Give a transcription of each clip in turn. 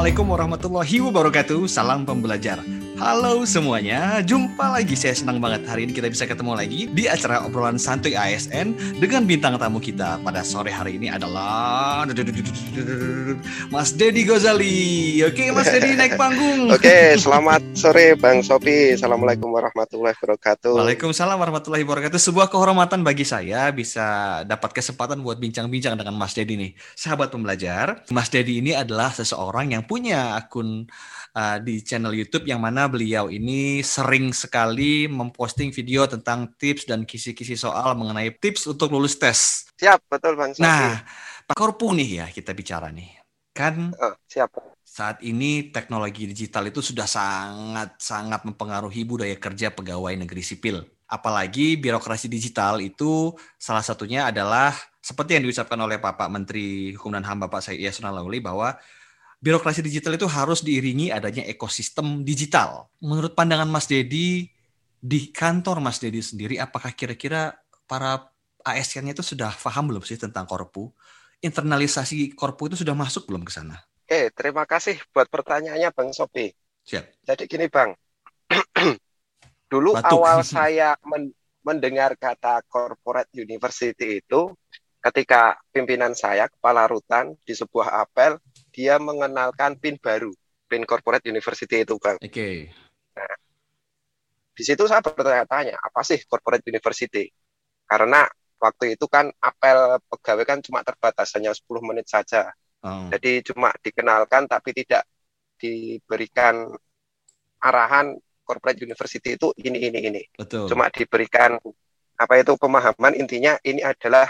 Assalamualaikum warahmatullahi wabarakatuh. Salam pembelajar. Halo semuanya, jumpa lagi. Saya senang banget hari ini kita bisa ketemu lagi di acara obrolan santuy ASN dengan bintang tamu kita pada sore hari ini adalah Mas Dedi Gozali. Oke, Mas Dedi naik panggung. Oke, selamat sore Bang Sopi. Assalamualaikum warahmatullahi wabarakatuh. Waalaikumsalam warahmatullahi wabarakatuh. Sebuah kehormatan bagi saya bisa dapat kesempatan buat bincang-bincang dengan Mas Dedi nih. Sahabat pembelajar, Mas Dedi ini adalah seseorang yang punya akun uh, di channel YouTube yang mana beliau ini sering sekali memposting video tentang tips dan kisi-kisi soal mengenai tips untuk lulus tes. Siap, betul Bang Sofi. Nah, Pak Korpu nih ya kita bicara nih. Kan oh, siap. Saat ini teknologi digital itu sudah sangat-sangat mempengaruhi budaya kerja pegawai negeri sipil. Apalagi birokrasi digital itu salah satunya adalah seperti yang diucapkan oleh Bapak Menteri Hukum dan HAM Bapak Said Yasona Lawli bahwa birokrasi digital itu harus diiringi adanya ekosistem digital. Menurut pandangan Mas Dedi, di kantor Mas Dedi sendiri, apakah kira-kira para ASN-nya itu sudah paham belum sih tentang korpu? Internalisasi korpu itu sudah masuk belum ke sana? Oke, terima kasih buat pertanyaannya Bang Sopi. Siap. Jadi gini Bang, dulu Batuk. awal saya men mendengar kata corporate university itu, ketika pimpinan saya, kepala rutan, di sebuah apel, dia mengenalkan PIN baru, PIN Corporate University itu, Bang. Oke. Okay. Nah, di situ saya bertanya-tanya, apa sih Corporate University? Karena waktu itu kan apel pegawai kan cuma terbatas, hanya 10 menit saja. Oh. Jadi cuma dikenalkan tapi tidak diberikan arahan corporate university itu ini ini ini. Betul. Cuma diberikan apa itu pemahaman intinya ini adalah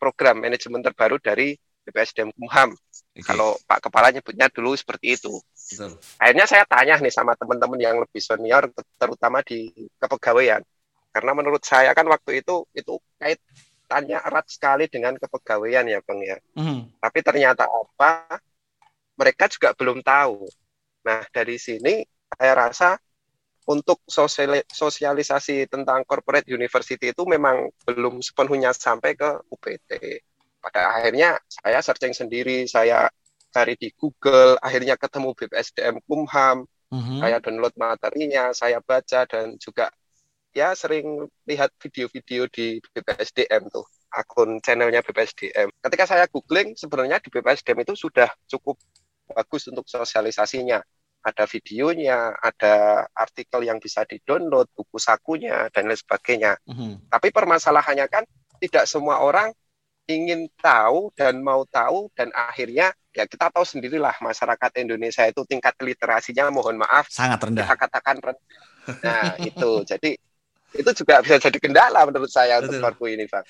program manajemen terbaru dari BPSDM Kumham. Okay. Kalau Pak Kepala nyebutnya dulu seperti itu. Betul. Akhirnya saya tanya nih sama teman-teman yang lebih senior, terutama di kepegawaian. Karena menurut saya kan waktu itu itu kaitannya erat sekali dengan kepegawaian ya Bang ya. Mm. Tapi ternyata apa? Mereka juga belum tahu. Nah dari sini saya rasa untuk sosialisasi tentang corporate university itu memang belum sepenuhnya sampai ke UPT pada akhirnya saya searching sendiri, saya cari di Google, akhirnya ketemu BPSDM Kumham, mm-hmm. saya download materinya, saya baca dan juga ya sering lihat video-video di BPSDM tuh akun channelnya BPSDM. Ketika saya googling, sebenarnya di BPSDM itu sudah cukup bagus untuk sosialisasinya. Ada videonya, ada artikel yang bisa di-download, buku sakunya, dan lain sebagainya. Mm-hmm. Tapi permasalahannya kan tidak semua orang ingin tahu dan mau tahu dan akhirnya ya kita tahu sendirilah masyarakat Indonesia itu tingkat literasinya mohon maaf sangat rendah. Kita katakan rendah. Nah, itu. Jadi itu juga bisa jadi kendala menurut saya Betul. untuk Perpu ini, Bang.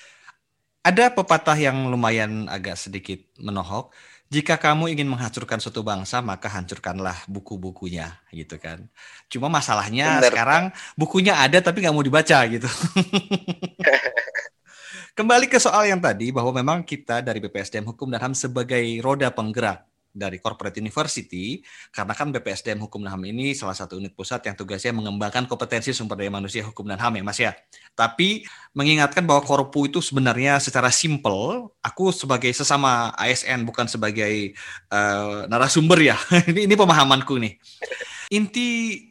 Ada pepatah yang lumayan agak sedikit menohok. Jika kamu ingin menghancurkan suatu bangsa, maka hancurkanlah buku-bukunya, gitu kan. Cuma masalahnya Bener. sekarang bukunya ada tapi nggak mau dibaca, gitu. Kembali ke soal yang tadi bahwa memang kita dari BPSDM Hukum dan HAM sebagai roda penggerak dari corporate university karena kan BPSDM Hukum dan HAM ini salah satu unit pusat yang tugasnya mengembangkan kompetensi sumber daya manusia hukum dan HAM ya Mas ya. Tapi mengingatkan bahwa korpu itu sebenarnya secara simpel aku sebagai sesama ASN bukan sebagai uh, narasumber ya. ini ini pemahamanku nih. Inti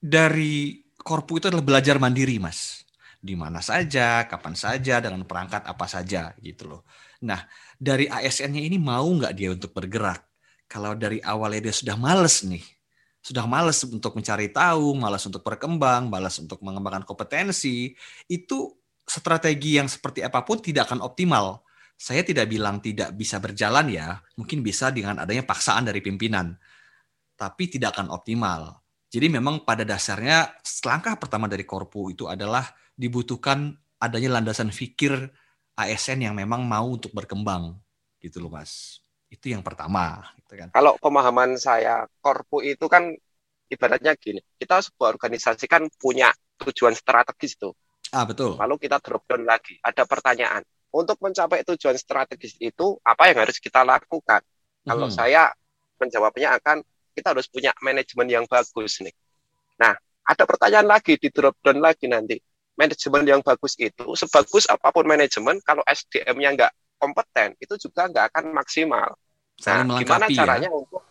dari korpu itu adalah belajar mandiri Mas di mana saja, kapan saja, dengan perangkat apa saja gitu loh. Nah, dari ASN-nya ini mau nggak dia untuk bergerak? Kalau dari awalnya dia sudah males nih, sudah males untuk mencari tahu, malas untuk berkembang, malas untuk mengembangkan kompetensi, itu strategi yang seperti apa pun tidak akan optimal. Saya tidak bilang tidak bisa berjalan ya, mungkin bisa dengan adanya paksaan dari pimpinan, tapi tidak akan optimal. Jadi memang pada dasarnya langkah pertama dari Korpu itu adalah dibutuhkan adanya landasan fikir ASN yang memang mau untuk berkembang gitu loh mas. Itu yang pertama gitu kan. Kalau pemahaman saya korpu itu kan ibaratnya gini kita sebuah organisasi kan punya tujuan strategis tuh. Ah betul. Lalu kita drop down lagi ada pertanyaan. Untuk mencapai tujuan strategis itu apa yang harus kita lakukan? Kalau hmm. saya menjawabnya akan kita harus punya manajemen yang bagus nih. Nah ada pertanyaan lagi di drop down lagi nanti manajemen yang bagus itu sebagus apa pun manajemen kalau SDM-nya nggak kompeten itu juga nggak akan maksimal. Nah, gimana ya? caranya ya? untuk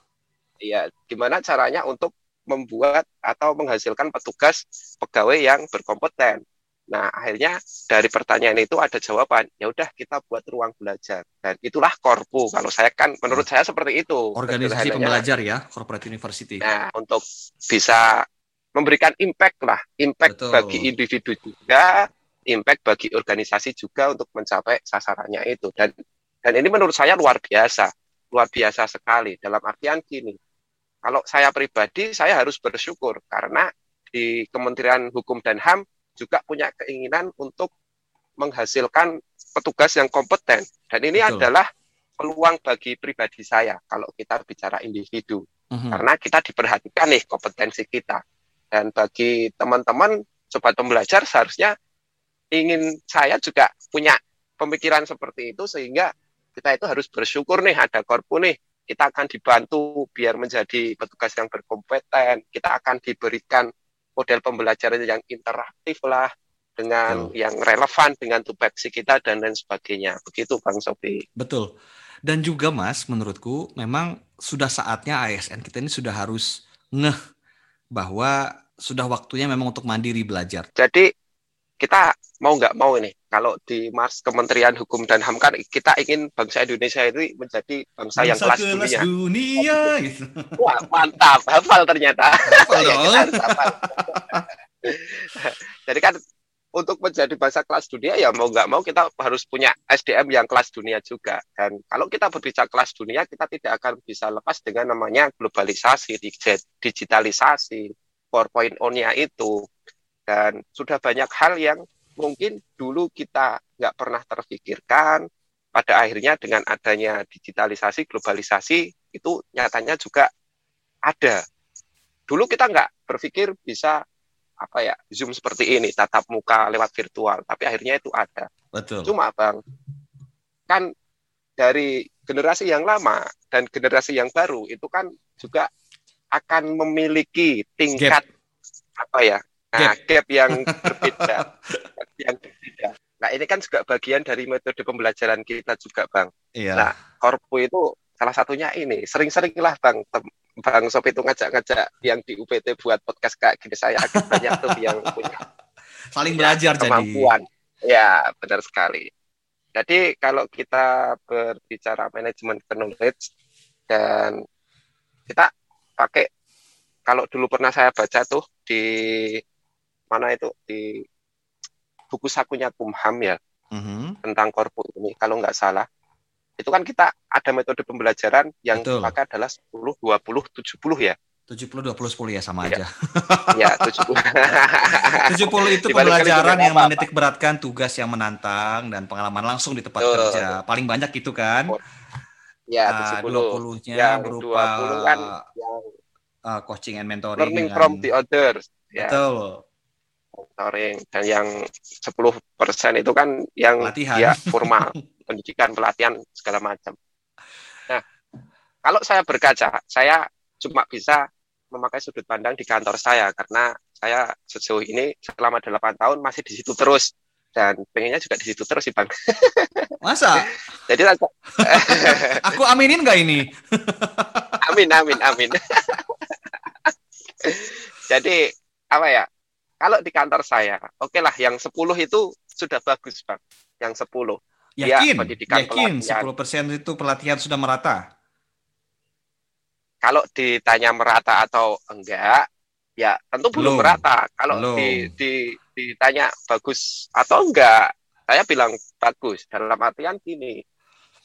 ya gimana caranya untuk membuat atau menghasilkan petugas pegawai yang berkompeten. Nah, akhirnya dari pertanyaan itu ada jawaban. Ya udah kita buat ruang belajar. Dan itulah korpu. Kalau saya kan menurut nah, saya seperti itu. Organisasi pembelajar ya, corporate university. Nah, untuk bisa memberikan impact lah, impact Betul. bagi individu juga, impact bagi organisasi juga untuk mencapai sasarannya itu. Dan dan ini menurut saya luar biasa, luar biasa sekali dalam artian gini. Kalau saya pribadi, saya harus bersyukur karena di Kementerian Hukum dan HAM juga punya keinginan untuk menghasilkan petugas yang kompeten. Dan ini Betul. adalah peluang bagi pribadi saya kalau kita bicara individu. Mm-hmm. Karena kita diperhatikan nih kompetensi kita. Dan bagi teman-teman sobat pembelajar seharusnya ingin saya juga punya pemikiran seperti itu sehingga kita itu harus bersyukur nih ada korpu nih kita akan dibantu biar menjadi petugas yang berkompeten kita akan diberikan model pembelajaran yang interaktif lah dengan betul. yang relevan dengan tupoksi kita dan lain sebagainya. Begitu Bang Sofi. Betul. Dan juga Mas, menurutku memang sudah saatnya ASN kita ini sudah harus ngeh bahwa sudah waktunya memang untuk mandiri belajar. Jadi kita mau nggak mau ini kalau di Mars Kementerian Hukum dan HAM kan kita ingin bangsa Indonesia itu menjadi bangsa, bangsa yang kelas, kelas dunia. dunia gitu. Wah mantap, hafal ternyata. Hafal dong. Jadi kan untuk menjadi bangsa kelas dunia ya mau nggak mau kita harus punya SDM yang kelas dunia juga. Dan kalau kita berbicara kelas dunia kita tidak akan bisa lepas dengan namanya globalisasi, digitalisasi, 4.0-nya itu. Dan sudah banyak hal yang mungkin dulu kita nggak pernah terfikirkan pada akhirnya dengan adanya digitalisasi globalisasi itu nyatanya juga ada. Dulu kita nggak berpikir bisa apa ya zoom seperti ini tatap muka lewat virtual tapi akhirnya itu ada betul cuma bang kan dari generasi yang lama dan generasi yang baru itu kan juga akan memiliki tingkat Gap. apa ya Nah, gap, yang berbeda. yang berbeda. Nah, ini kan juga bagian dari metode pembelajaran kita juga, Bang. Iya. Nah, korpu itu salah satunya ini. Sering-seringlah Bang Bang Sop itu ngajak-ngajak yang di UPT buat podcast kayak gini saya agak banyak tuh yang punya saling belajar kemampuan. Jadi. Ya, benar sekali. Jadi kalau kita berbicara manajemen knowledge dan kita pakai kalau dulu pernah saya baca tuh di mana itu di buku sakunya Kumham ya mm-hmm. tentang korpu ini kalau nggak salah itu kan kita ada metode pembelajaran yang Betul. dipakai adalah 10 20 70 ya 70 20 10 ya sama ya. aja. ya, 70. 70 itu pembelajaran yang menitik beratkan tugas yang menantang dan pengalaman langsung di tempat Betul. kerja. Paling banyak itu kan. Ya, 70. Uh, 20-nya yang berupa 20 kan yang uh, coaching and mentoring learning dengan... from the others. Ya. Betul monitoring dan yang 10% itu kan yang pelatihan. ya formal pendidikan pelatihan segala macam. Nah, kalau saya berkaca, saya cuma bisa memakai sudut pandang di kantor saya karena saya sejauh ini selama 8 tahun masih di situ terus dan pengennya juga di situ terus sih bang. Masa? Jadi aku aminin nggak ini? amin amin amin. Jadi apa ya? Kalau di kantor saya, oke okay lah yang 10 itu sudah bagus, Bang. Yang 10. Yakin, ya, pendidikan yakin pelatihan. 10% itu pelatihan sudah merata? Kalau ditanya merata atau enggak, ya tentu belum, belum merata. Kalau belum. Di, di, ditanya bagus atau enggak, saya bilang bagus. Dalam artian gini,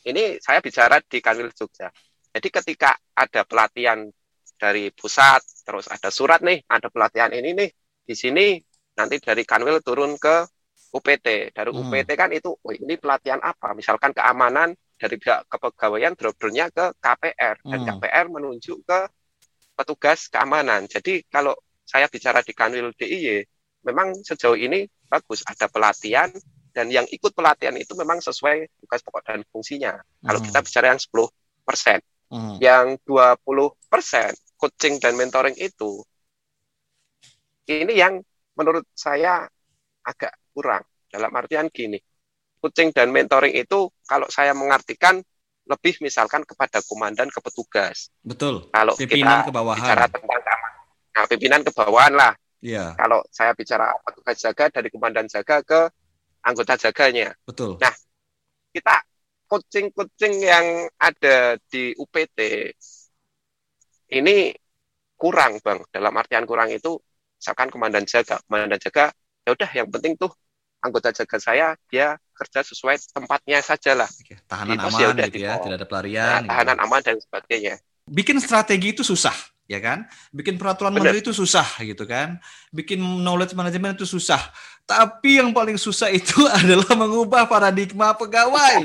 ini saya bicara di Kanwil Jogja. Jadi ketika ada pelatihan dari pusat, terus ada surat nih, ada pelatihan ini nih, di sini nanti dari Kanwil turun ke UPT. Dari hmm. UPT kan itu, oh, ini pelatihan apa? Misalkan keamanan dari pihak kepegawaian dropdownnya ke KPR dan hmm. KPR menunjuk ke petugas keamanan. Jadi kalau saya bicara di Kanwil DIY, memang sejauh ini bagus ada pelatihan dan yang ikut pelatihan itu memang sesuai tugas pokok dan fungsinya. Hmm. Kalau kita bicara yang 10 persen, hmm. yang 20 persen coaching dan mentoring itu ini yang menurut saya agak kurang. Dalam artian gini, coaching dan mentoring itu kalau saya mengartikan lebih misalkan kepada komandan ke petugas. Betul. Kalau pimpinan kita ke bawahan. bicara tentang nah, pimpinan ke bawahan lah. Iya. Kalau saya bicara petugas jaga dari komandan jaga ke anggota jaganya. Betul. Nah, kita kucing-kucing yang ada di UPT ini kurang, Bang. Dalam artian kurang itu misalkan komandan jaga, komandan jaga ya udah yang penting tuh anggota jaga saya dia kerja sesuai tempatnya saja lah. Tahanan Di aman gitu ya, tidak ada pelarian. Nah, tahanan gitu. aman dan sebagainya. Bikin strategi itu susah ya kan? Bikin peraturan menteri itu susah gitu kan? Bikin knowledge management itu susah. Tapi yang paling susah itu adalah mengubah paradigma pegawai.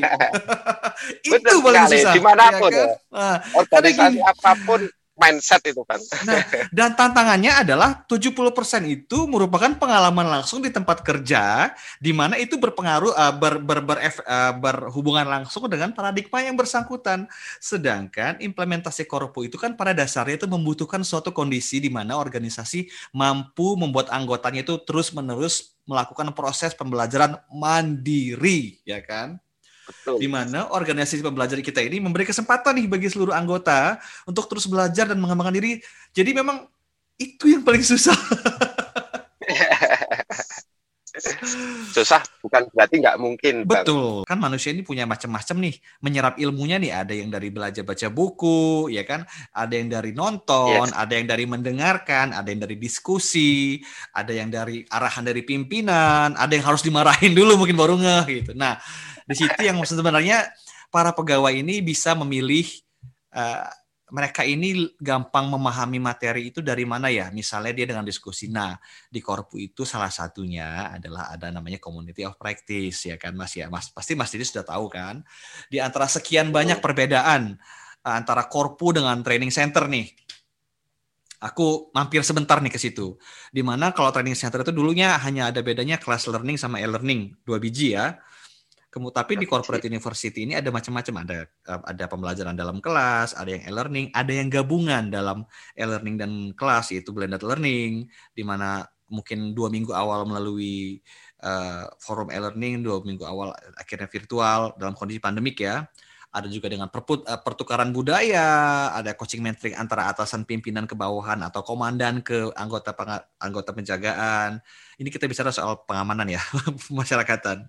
itu paling sekali. susah. Di mana pun ya, kan? ya. Nah, organisasi apa pun mindset itu kan. Nah, dan tantangannya adalah 70% itu merupakan pengalaman langsung di tempat kerja di mana itu berpengaruh uh, ber, ber, ber, uh, berhubungan langsung dengan paradigma yang bersangkutan. Sedangkan implementasi korpo itu kan pada dasarnya itu membutuhkan suatu kondisi di mana organisasi mampu membuat anggotanya itu terus-menerus melakukan proses pembelajaran mandiri, ya kan? Betul. Di mana organisasi pembelajaran kita ini memberi kesempatan nih bagi seluruh anggota untuk terus belajar dan mengembangkan diri. Jadi memang itu yang paling susah. susah bukan berarti nggak mungkin bang. betul kan manusia ini punya macam-macam nih menyerap ilmunya nih ada yang dari belajar baca buku ya kan ada yang dari nonton yes. ada yang dari mendengarkan ada yang dari diskusi ada yang dari arahan dari pimpinan ada yang harus dimarahin dulu mungkin baru ngeh gitu nah di situ yang sebenarnya para pegawai ini bisa memilih uh, mereka ini gampang memahami materi itu dari mana ya? Misalnya dia dengan diskusi. Nah, di Korpu itu salah satunya adalah ada namanya community of practice ya kan Mas ya. Mas pasti Mas Didi sudah tahu kan. Di antara sekian banyak perbedaan eh, antara Korpu dengan training center nih. Aku mampir sebentar nih ke situ. Di mana kalau training center itu dulunya hanya ada bedanya class learning sama e-learning, dua biji ya. Kemudian tapi di corporate university ini ada macam-macam. Ada eh, ada pembelajaran dalam kelas, ada yang e-learning, ada yang gabungan dalam e-learning dan kelas yaitu blended learning di mana mungkin dua minggu awal melalui uh, forum e-learning, dua minggu awal akhirnya virtual dalam kondisi pandemik ya. Ada juga dengan perput, uh, pertukaran budaya, ada coaching mentoring antara atasan pimpinan ke bawahan atau komandan ke anggota anggota penjagaan. Ini kita bicara soal pengamanan ya, masyarakatan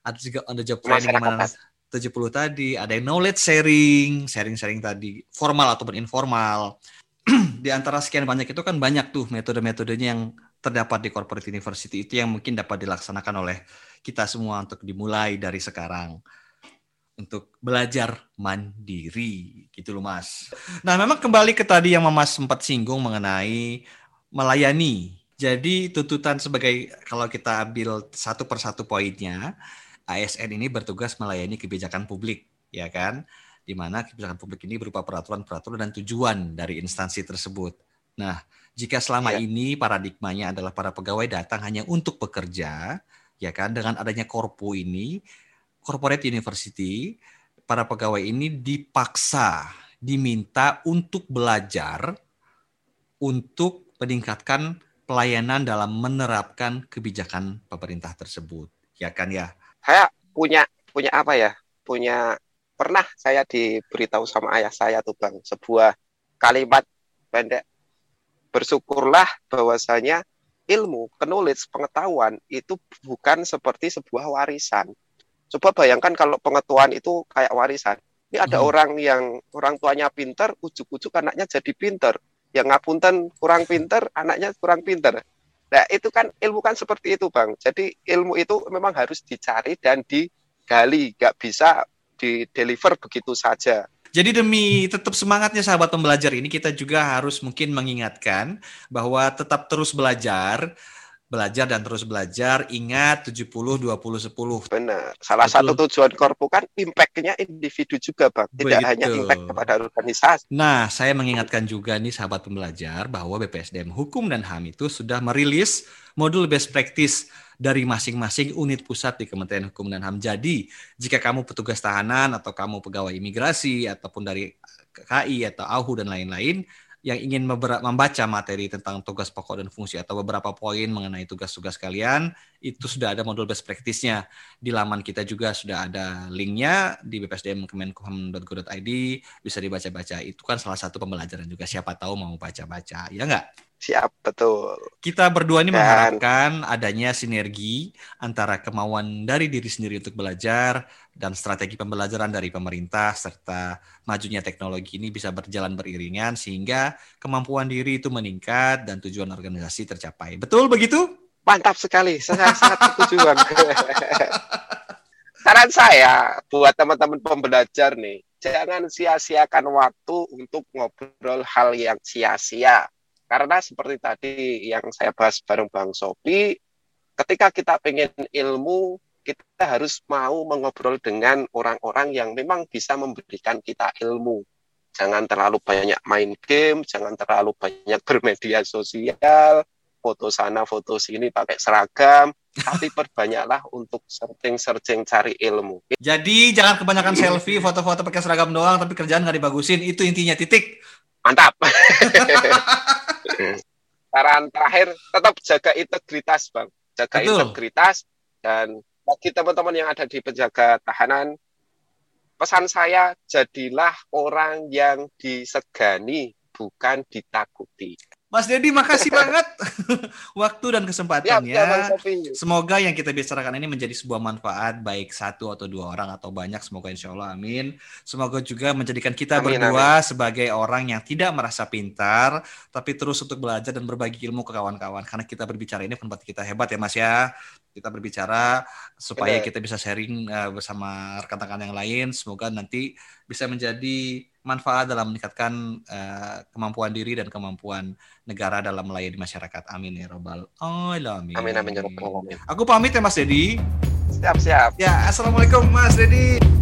ada juga on the job training mana 70 tadi, ada yang knowledge sharing, sharing-sharing tadi, formal ataupun informal. di antara sekian banyak itu kan banyak tuh metode-metodenya yang terdapat di corporate university itu yang mungkin dapat dilaksanakan oleh kita semua untuk dimulai dari sekarang untuk belajar mandiri gitu loh Mas. Nah, memang kembali ke tadi yang Mas sempat singgung mengenai melayani. Jadi tuntutan sebagai kalau kita ambil satu persatu poinnya, ASN ini bertugas melayani kebijakan publik, ya kan? Di mana kebijakan publik ini berupa peraturan-peraturan dan tujuan dari instansi tersebut. Nah, jika selama ya. ini paradigmanya adalah para pegawai datang hanya untuk bekerja, ya kan? Dengan adanya korpo ini, corporate university, para pegawai ini dipaksa, diminta untuk belajar untuk meningkatkan pelayanan dalam menerapkan kebijakan pemerintah tersebut. Ya kan ya? saya punya punya apa ya punya pernah saya diberitahu sama ayah saya tuh bang sebuah kalimat pendek bersyukurlah bahwasanya ilmu knowledge pengetahuan itu bukan seperti sebuah warisan coba bayangkan kalau pengetahuan itu kayak warisan ini ada hmm. orang yang orang tuanya pinter ujuk-ujuk anaknya jadi pinter yang ngapunten kurang pinter anaknya kurang pinter Nah, itu kan ilmu kan seperti itu, Bang. Jadi ilmu itu memang harus dicari dan digali, nggak bisa di deliver begitu saja. Jadi demi tetap semangatnya sahabat pembelajar ini kita juga harus mungkin mengingatkan bahwa tetap terus belajar belajar dan terus belajar. Ingat 70 20 10. Benar. Salah Betul. satu tujuan korpu kan impact-nya individu juga, Bang. Tidak Begitu. hanya impact kepada organisasi. Nah, saya mengingatkan juga nih sahabat pembelajar bahwa BPSDM Hukum dan HAM itu sudah merilis modul best practice dari masing-masing unit pusat di Kementerian Hukum dan HAM. Jadi, jika kamu petugas tahanan atau kamu pegawai imigrasi ataupun dari KI atau AUHU dan lain-lain, yang ingin membaca materi tentang tugas pokok dan fungsi atau beberapa poin mengenai tugas-tugas kalian, itu sudah ada modul best practice-nya. Di laman kita juga sudah ada linknya di bpsdmkemenkumham.go.id, bisa dibaca-baca. Itu kan salah satu pembelajaran juga, siapa tahu mau baca-baca, ya nggak? Siap, betul. Kita berdua ini Dan... mengharapkan adanya sinergi antara kemauan dari diri sendiri untuk belajar dan strategi pembelajaran dari pemerintah serta majunya teknologi ini bisa berjalan beriringan sehingga kemampuan diri itu meningkat dan tujuan organisasi tercapai. Betul begitu? Mantap sekali, saya sangat setuju Saran saya buat teman-teman pembelajar nih, jangan sia-siakan waktu untuk ngobrol hal yang sia-sia karena seperti tadi yang saya bahas bareng Bang Sopi, ketika kita pengen ilmu, kita harus mau mengobrol dengan orang-orang yang memang bisa memberikan kita ilmu. Jangan terlalu banyak main game, jangan terlalu banyak bermedia sosial, foto sana, foto sini pakai seragam, tapi perbanyaklah untuk searching-searching cari ilmu. Jadi jangan kebanyakan selfie, foto-foto pakai seragam doang, tapi kerjaan nggak dibagusin. Itu intinya titik. Mantap. Saran terakhir tetap jaga integritas, Bang. Jaga Betul. integritas dan bagi teman-teman yang ada di penjaga tahanan, pesan saya jadilah orang yang disegani, bukan ditakuti. Mas Dedi, makasih banget waktu dan kesempatannya. Ya, ya, Semoga yang kita bicarakan ini menjadi sebuah manfaat baik satu atau dua orang atau banyak. Semoga insya Allah, amin. Semoga juga menjadikan kita amin, berdua amin. sebagai orang yang tidak merasa pintar, tapi terus untuk belajar dan berbagi ilmu ke kawan-kawan. Karena kita berbicara ini tempat kita hebat ya Mas ya. Kita berbicara supaya kita bisa sharing uh, bersama rekan-rekan yang lain. Semoga nanti bisa menjadi manfaat dalam meningkatkan uh, kemampuan diri dan kemampuan negara dalam melayani masyarakat. Amin ya robbal alamin. Amin amin ya robbal Aku pamit ya Mas Dedi. Siap siap. Ya, assalamualaikum Mas Dedi.